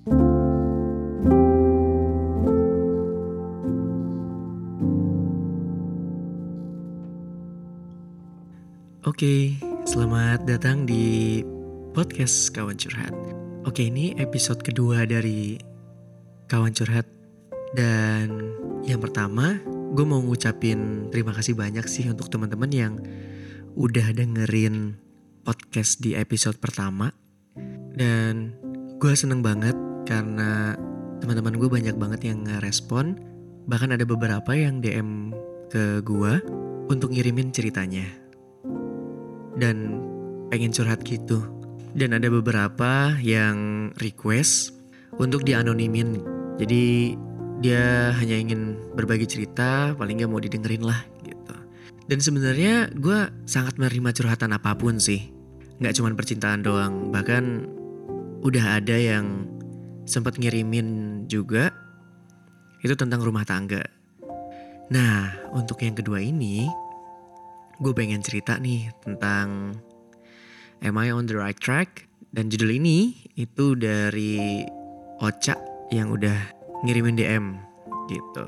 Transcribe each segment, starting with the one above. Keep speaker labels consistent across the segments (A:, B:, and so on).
A: Oke, selamat datang di podcast Kawan Curhat. Oke, ini episode kedua dari Kawan Curhat. Dan yang pertama, gue mau ngucapin terima kasih banyak sih untuk teman-teman yang udah dengerin podcast di episode pertama. Dan gue seneng banget karena teman-teman gue banyak banget yang ngerespon. Bahkan ada beberapa yang DM ke gue untuk ngirimin ceritanya dan pengen curhat gitu. Dan ada beberapa yang request untuk dianonimin. Jadi dia hanya ingin berbagi cerita, paling nggak mau didengerin lah gitu. Dan sebenarnya gue sangat menerima curhatan apa pun sih. Nggak cuma percintaan doang, bahkan udah ada yang sempat ngirimin juga itu tentang rumah tangga. Nah, untuk yang kedua ini, gue pengen cerita nih tentang Am I on the right track? Dan judul ini itu dari Ocha yang udah ngirimin DM gitu.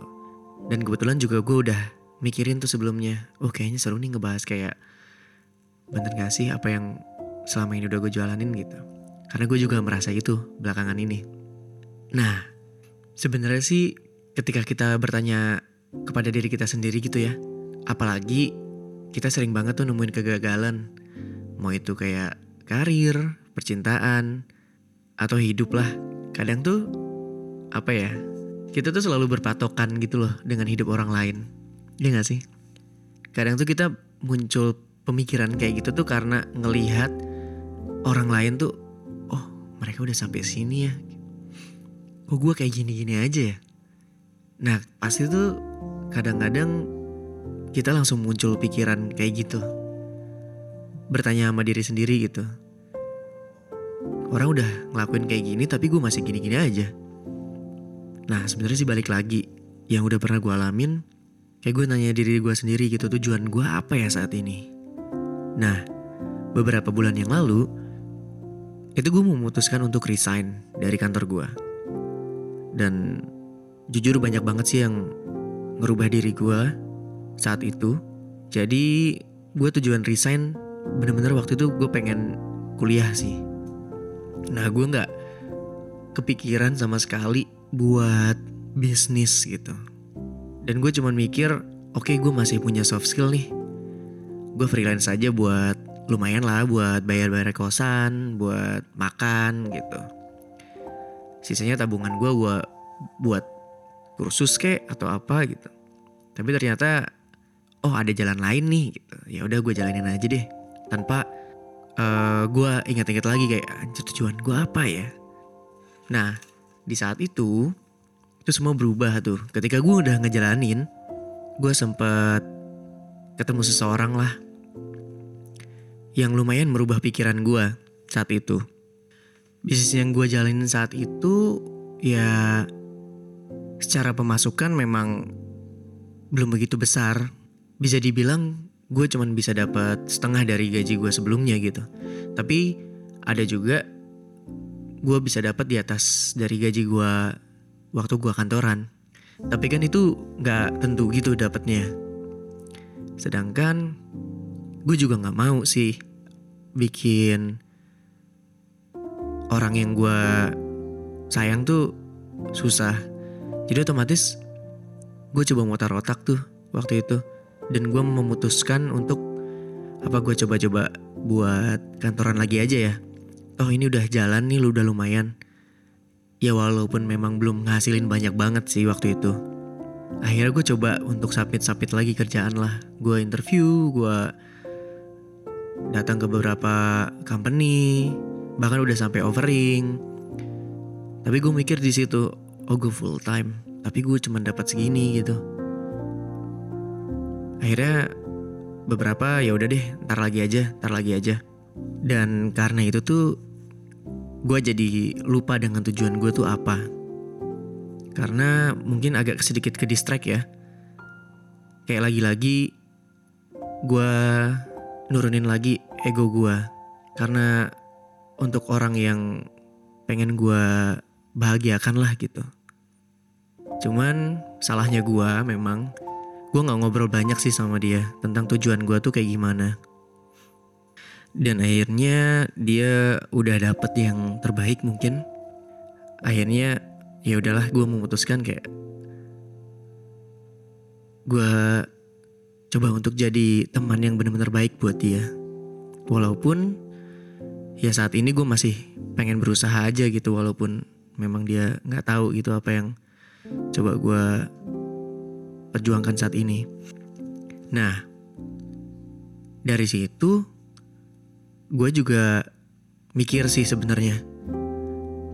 A: Dan kebetulan juga gue udah mikirin tuh sebelumnya, oh kayaknya seru nih ngebahas kayak bener gak sih apa yang selama ini udah gue jalanin gitu. Karena gue juga merasa itu belakangan ini. Nah, sebenarnya sih ketika kita bertanya kepada diri kita sendiri gitu ya, apalagi kita sering banget tuh nemuin kegagalan. Mau itu kayak karir, percintaan, atau hidup lah. Kadang tuh, apa ya, kita tuh selalu berpatokan gitu loh dengan hidup orang lain. Ya gak sih? Kadang tuh kita muncul pemikiran kayak gitu tuh karena ngelihat orang lain tuh, oh mereka udah sampai sini ya. Kok gue kayak gini-gini aja ya? Nah pasti tuh kadang-kadang kita langsung muncul pikiran kayak gitu. Bertanya sama diri sendiri gitu. Orang udah ngelakuin kayak gini tapi gue masih gini-gini aja. Nah sebenarnya sih balik lagi. Yang udah pernah gue alamin. Kayak gue nanya diri gue sendiri gitu tujuan gue apa ya saat ini. Nah beberapa bulan yang lalu. Itu gue memutuskan untuk resign dari kantor gue. Dan jujur banyak banget sih yang ngerubah diri gue saat itu. Jadi gue tujuan resign bener-bener waktu itu gue pengen kuliah sih. Nah gue nggak kepikiran sama sekali buat bisnis gitu. Dan gue cuman mikir, oke okay, gue masih punya soft skill nih. Gue freelance aja buat lumayan lah buat bayar-bayar kosan, buat makan gitu. Sisanya tabungan gue gue buat kursus kek atau apa gitu. Tapi ternyata oh ada jalan lain nih gitu. Ya udah gue jalanin aja deh tanpa uh, gue ingat-ingat lagi kayak anjir tujuan gue apa ya? Nah di saat itu itu semua berubah tuh. Ketika gue udah ngejalanin gue sempet ketemu seseorang lah yang lumayan merubah pikiran gue saat itu bisnis yang gue jalanin saat itu ya secara pemasukan memang belum begitu besar bisa dibilang gue cuman bisa dapat setengah dari gaji gue sebelumnya gitu. Tapi ada juga gue bisa dapat di atas dari gaji gue waktu gue kantoran. Tapi kan itu nggak tentu gitu dapatnya. Sedangkan gue juga nggak mau sih bikin orang yang gue sayang tuh susah. Jadi otomatis gue coba mutar otak tuh waktu itu dan gue memutuskan untuk apa gue coba-coba buat kantoran lagi aja ya. Oh ini udah jalan nih, lu udah lumayan. Ya walaupun memang belum ngasilin banyak banget sih waktu itu. Akhirnya gue coba untuk submit-submit lagi kerjaan lah. Gue interview, gue datang ke beberapa company, bahkan udah sampai offering. Tapi gue mikir di situ, oh gue full time, tapi gue cuma dapat segini gitu. Akhirnya beberapa ya udah deh ntar lagi aja ntar lagi aja. Dan karena itu tuh gue jadi lupa dengan tujuan gue tuh apa. Karena mungkin agak sedikit ke distract ya. Kayak lagi-lagi gue nurunin lagi ego gue karena untuk orang yang pengen gue bahagiakan lah gitu. Cuman salahnya gue memang gue nggak ngobrol banyak sih sama dia tentang tujuan gue tuh kayak gimana. Dan akhirnya dia udah dapet yang terbaik mungkin. Akhirnya ya udahlah gue memutuskan kayak gue coba untuk jadi teman yang benar-benar baik buat dia. Walaupun ya saat ini gue masih pengen berusaha aja gitu walaupun memang dia nggak tahu gitu apa yang coba gue perjuangkan saat ini. Nah, dari situ gue juga mikir sih sebenarnya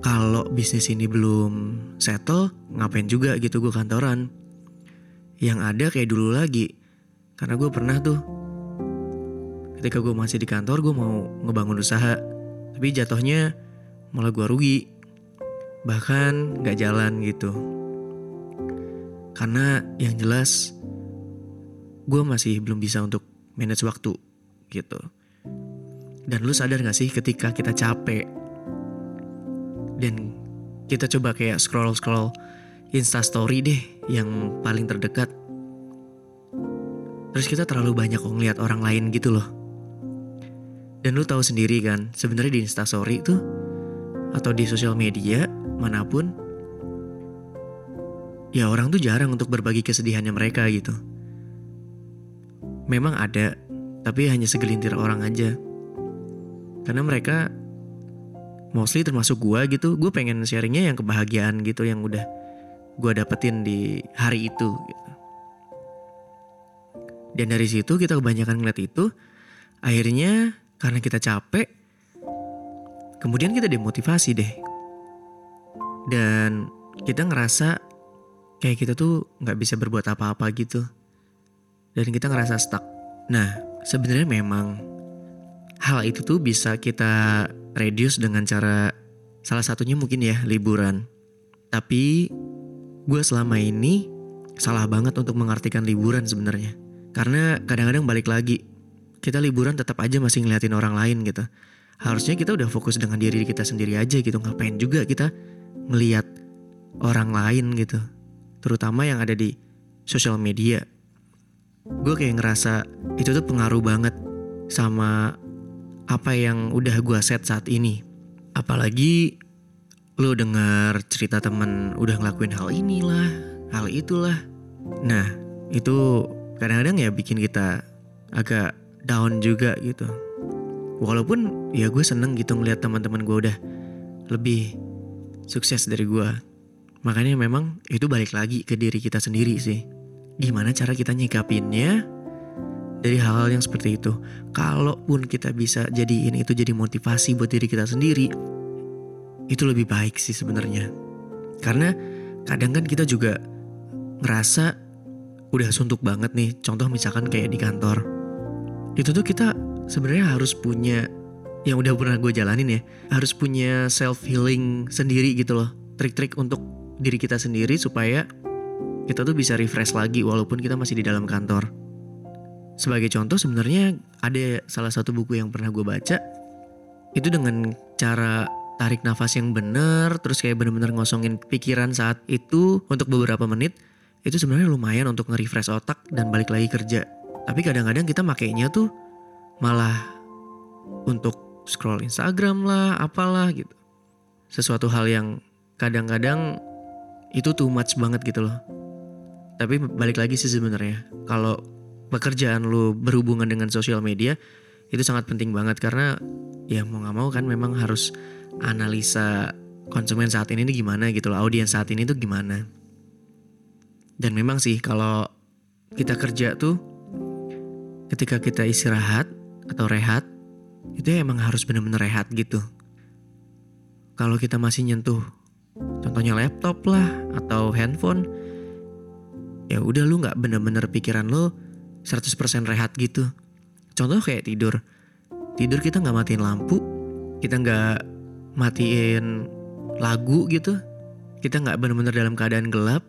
A: kalau bisnis ini belum settle ngapain juga gitu gue kantoran yang ada kayak dulu lagi karena gue pernah tuh ketika gue masih di kantor gue mau ngebangun usaha tapi jatuhnya malah gue rugi bahkan gak jalan gitu karena yang jelas gue masih belum bisa untuk manage waktu gitu. Dan lu sadar gak sih ketika kita capek dan kita coba kayak scroll-scroll Insta story deh yang paling terdekat. Terus kita terlalu banyak ngeliat orang lain gitu loh. Dan lu tahu sendiri kan, sebenarnya di Insta story itu atau di sosial media mana pun ya orang tuh jarang untuk berbagi kesedihannya mereka gitu. Memang ada, tapi hanya segelintir orang aja. Karena mereka mostly termasuk gue gitu, gue pengen sharingnya yang kebahagiaan gitu yang udah gue dapetin di hari itu gitu. Dan dari situ kita kebanyakan ngeliat itu, akhirnya karena kita capek, kemudian kita demotivasi deh. Dan kita ngerasa kayak kita tuh nggak bisa berbuat apa-apa gitu dan kita ngerasa stuck. Nah sebenarnya memang hal itu tuh bisa kita reduce dengan cara salah satunya mungkin ya liburan. Tapi gue selama ini salah banget untuk mengartikan liburan sebenarnya. Karena kadang-kadang balik lagi kita liburan tetap aja masih ngeliatin orang lain gitu. Harusnya kita udah fokus dengan diri kita sendiri aja gitu. Ngapain juga kita ngeliat orang lain gitu terutama yang ada di sosial media. Gue kayak ngerasa itu tuh pengaruh banget sama apa yang udah gue set saat ini. Apalagi lo denger cerita temen udah ngelakuin hal inilah, hal itulah. Nah, itu kadang-kadang ya bikin kita agak down juga gitu. Walaupun ya gue seneng gitu ngeliat teman-teman gue udah lebih sukses dari gue. Makanya memang itu balik lagi ke diri kita sendiri sih. Gimana cara kita nyikapinnya dari hal-hal yang seperti itu. Kalaupun kita bisa jadiin itu jadi motivasi buat diri kita sendiri, itu lebih baik sih sebenarnya. Karena kadang kan kita juga ngerasa udah suntuk banget nih. Contoh misalkan kayak di kantor. Itu tuh kita sebenarnya harus punya yang udah pernah gue jalanin ya. Harus punya self healing sendiri gitu loh. Trik-trik untuk diri kita sendiri supaya kita tuh bisa refresh lagi walaupun kita masih di dalam kantor. Sebagai contoh sebenarnya ada salah satu buku yang pernah gue baca itu dengan cara tarik nafas yang benar terus kayak bener-bener ngosongin pikiran saat itu untuk beberapa menit itu sebenarnya lumayan untuk nge-refresh otak dan balik lagi kerja. Tapi kadang-kadang kita makainya tuh malah untuk scroll Instagram lah, apalah gitu. Sesuatu hal yang kadang-kadang itu too much banget gitu loh. Tapi balik lagi sih sebenarnya kalau pekerjaan lu berhubungan dengan sosial media itu sangat penting banget karena ya mau nggak mau kan memang harus analisa konsumen saat ini nih gimana gitu loh, audiens saat ini tuh gimana. Dan memang sih kalau kita kerja tuh ketika kita istirahat atau rehat itu emang harus bener-bener rehat gitu. Kalau kita masih nyentuh contohnya laptop lah atau handphone ya udah lu nggak bener-bener pikiran lu 100% rehat gitu. Contoh kayak tidur. Tidur kita nggak matiin lampu kita nggak matiin lagu gitu. Kita nggak bener-bener dalam keadaan gelap.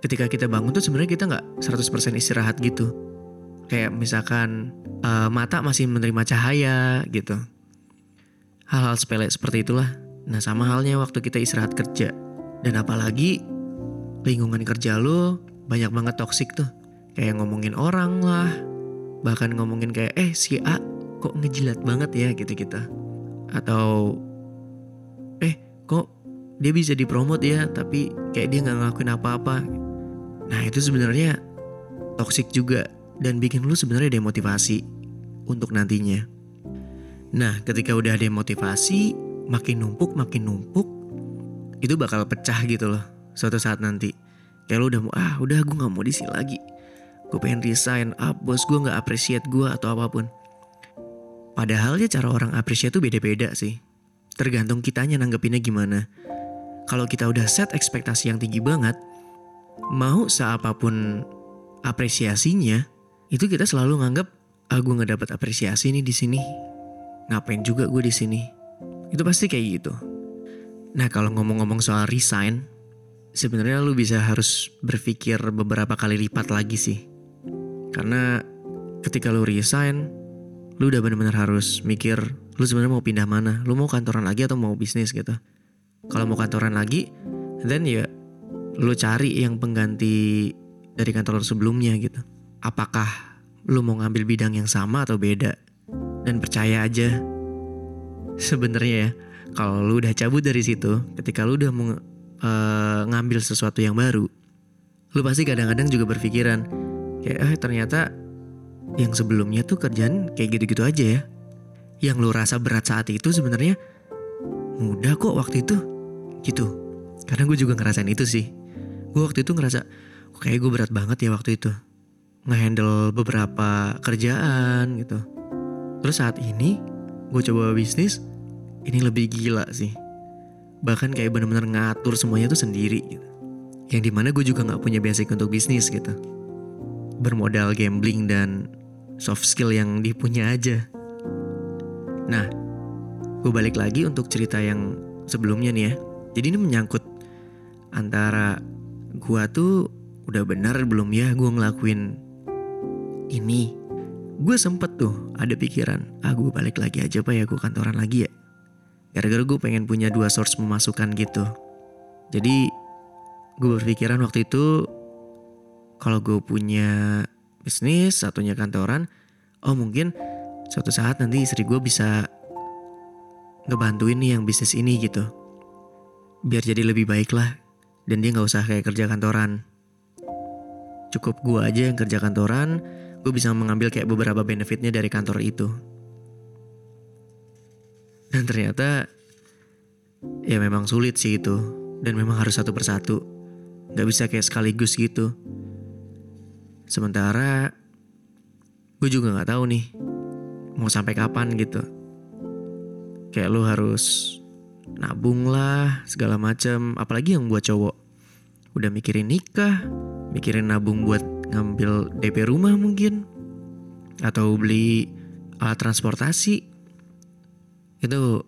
A: Ketika kita bangun tuh sebenarnya kita nggak 100% istirahat gitu kayak misalkan uh, mata masih menerima cahaya gitu hal-hal sepele seperti itulah Nah sama halnya waktu kita istirahat kerja. Dan apalagi lingkungan kerja lo banyak banget toksik tuh. Kayak ngomongin orang lah. Bahkan ngomongin kayak eh si A kok ngejilat banget ya gitu-gitu. Atau eh kok dia bisa dipromot ya tapi kayak dia nggak ngelakuin apa-apa. Nah itu sebenarnya toksik juga dan bikin lu sebenarnya demotivasi untuk nantinya. Nah, ketika udah demotivasi, makin numpuk, makin numpuk, itu bakal pecah gitu loh suatu saat nanti. Kayak lu udah mau, ah udah gue gak mau di sini lagi. Gue pengen resign, ah bos gue gak appreciate gue atau apa pun. Padahal ya cara orang appreciate tuh beda-beda sih. Tergantung kitanya nanggepinnya gimana. Kalau kita udah set ekspektasi yang tinggi banget, mau seapapun apresiasinya, itu kita selalu nganggap ah gue nggak dapat apresiasi nih di sini. Ngapain juga gue di sini? Itu pasti kayak gitu. Nah kalau ngomong-ngomong soal resign, sebenarnya lu bisa harus berpikir beberapa kali lipat lagi sih. Karena ketika lu resign, lu udah bener-bener harus mikir lu sebenarnya mau pindah mana. Lu mau kantoran lagi atau mau bisnis gitu. Kalau mau kantoran lagi, then ya lu cari yang pengganti dari kantor sebelumnya gitu apakah lu mau ngambil bidang yang sama atau beda. Dan percaya aja, sebenarnya ya, kalau lu udah cabut dari situ, ketika lu udah mau uh, ngambil sesuatu yang baru, lu pasti kadang-kadang juga berpikiran, kayak eh ternyata yang sebelumnya tuh kerjaan kayak gitu-gitu aja ya. Yang lu rasa berat saat itu sebenarnya mudah kok waktu itu, gitu. Karena gue juga ngerasain itu sih. Gue waktu itu ngerasa, kayak gue berat banget ya waktu itu ngehandle beberapa kerjaan gitu. Terus saat ini gue coba bisnis, ini lebih gila sih. Bahkan kayak bener-bener ngatur semuanya tuh sendiri gitu. Yang di mana gue juga gak punya basic untuk bisnis gitu. Bermodal gambling dan soft skill yang dipunya aja. Nah, gue balik lagi untuk cerita yang sebelumnya nih ya. Jadi ini menyangkut antara gue tuh udah benar belum ya gue ngelakuin ini gue sempet tuh ada pikiran ah gue balik lagi aja pak ya gue kantoran lagi ya. Gara-gara gue pengen punya dua source pemasukan gitu. Jadi gue berpikiran waktu itu kalau gue punya bisnis satunya kantoran oh mungkin suatu saat nanti istri gue bisa ngebantuin nih yang bisnis ini gitu. Biar jadi lebih baik lah dan dia nggak usah kayak kerja kantoran. Cukup gue aja yang kerja kantoran gue bisa mengambil kayak beberapa benefitnya dari kantor itu. Dan ternyata ya memang sulit sih itu. Dan memang harus satu persatu. Gak bisa kayak sekaligus gitu. Sementara gue juga gak tahu nih mau sampai kapan gitu. Kayak lo harus nabung lah segala macam. Apalagi yang buat cowok. Udah mikirin nikah, mikirin nabung buat ngambil DP rumah mungkin. Atau beli alat transportasi. Itu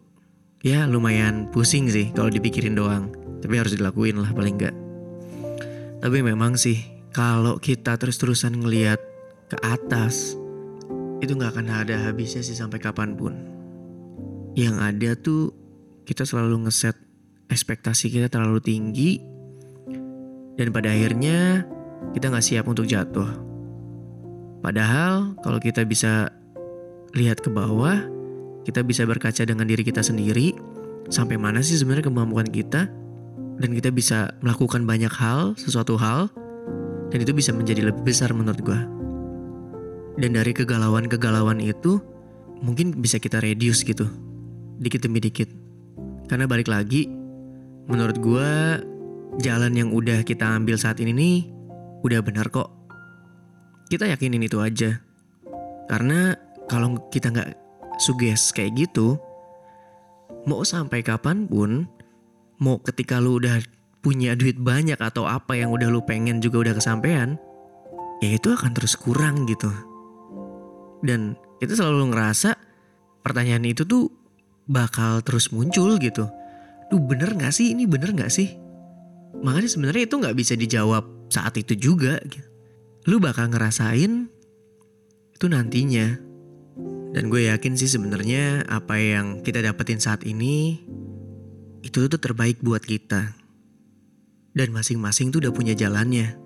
A: ya lumayan pusing sih kalau dipikirin doang. Tapi harus dilakuin lah paling enggak tapi memang sih kalau kita terus-terusan ngelihat ke atas itu nggak akan ada habisnya sih sampai kapan pun. Yang ada tuh kita selalu ngeset ekspektasi kita terlalu tinggi. Dan pada akhirnya kita nggak siap untuk jatuh. Padahal kalau kita bisa lihat ke bawah, kita bisa berkaca dengan diri kita sendiri, sampai mana sih sebenarnya kemampuan kita, dan kita bisa melakukan banyak hal, sesuatu hal, dan itu bisa menjadi lebih besar menurut gue. Dan dari kegalauan-kegalauan itu, mungkin bisa kita reduce gitu, dikit demi dikit. Karena balik lagi, menurut gue, jalan yang udah kita ambil saat ini nih, udah benar kok. Kita yakinin itu aja. Karena kalau kita nggak suges kayak gitu, mau sampai kapan pun, mau ketika lu udah punya duit banyak atau apa yang udah lu pengen juga udah kesampaian, ya itu akan terus kurang gitu. Dan kita selalu ngerasa pertanyaan itu tuh bakal terus muncul gitu. Duh bener gak sih? Ini bener gak sih? Makanya sebenarnya itu nggak bisa dijawab saat itu juga. Gitu. Lu bakal ngerasain itu nantinya. Dan gue yakin sih sebenarnya apa yang kita dapetin saat ini itu tuh terbaik buat kita. Dan masing-masing tuh udah punya jalannya.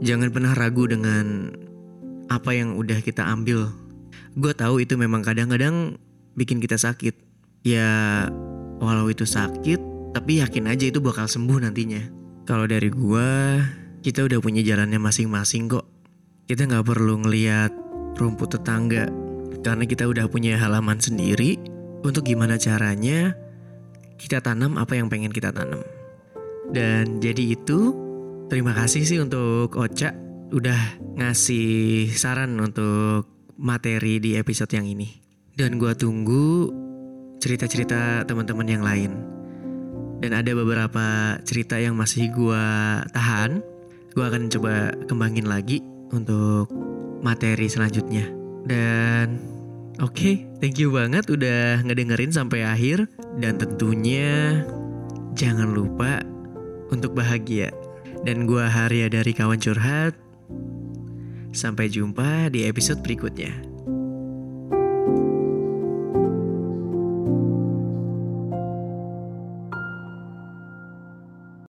A: Jangan pernah ragu dengan apa yang udah kita ambil. Gue tahu itu memang kadang-kadang bikin kita sakit. Ya, walau itu sakit, tapi yakin aja itu bakal sembuh nantinya. Kalau dari gue, kita udah punya jalannya masing-masing kok. Kita nggak perlu ngeliat rumput tetangga, karena kita udah punya halaman sendiri untuk gimana caranya kita tanam apa yang pengen kita tanam. Dan jadi itu, terima kasih sih untuk Ocha udah ngasih saran untuk materi di episode yang ini. Dan gua tunggu cerita-cerita teman-teman yang lain. Dan ada beberapa cerita yang masih gua tahan. Gua akan coba kembangin lagi untuk materi selanjutnya. Dan oke, okay, thank you banget udah ngedengerin sampai akhir. Dan tentunya jangan lupa untuk bahagia. Dan gua Harya dari Kawan Curhat. Sampai jumpa di episode berikutnya.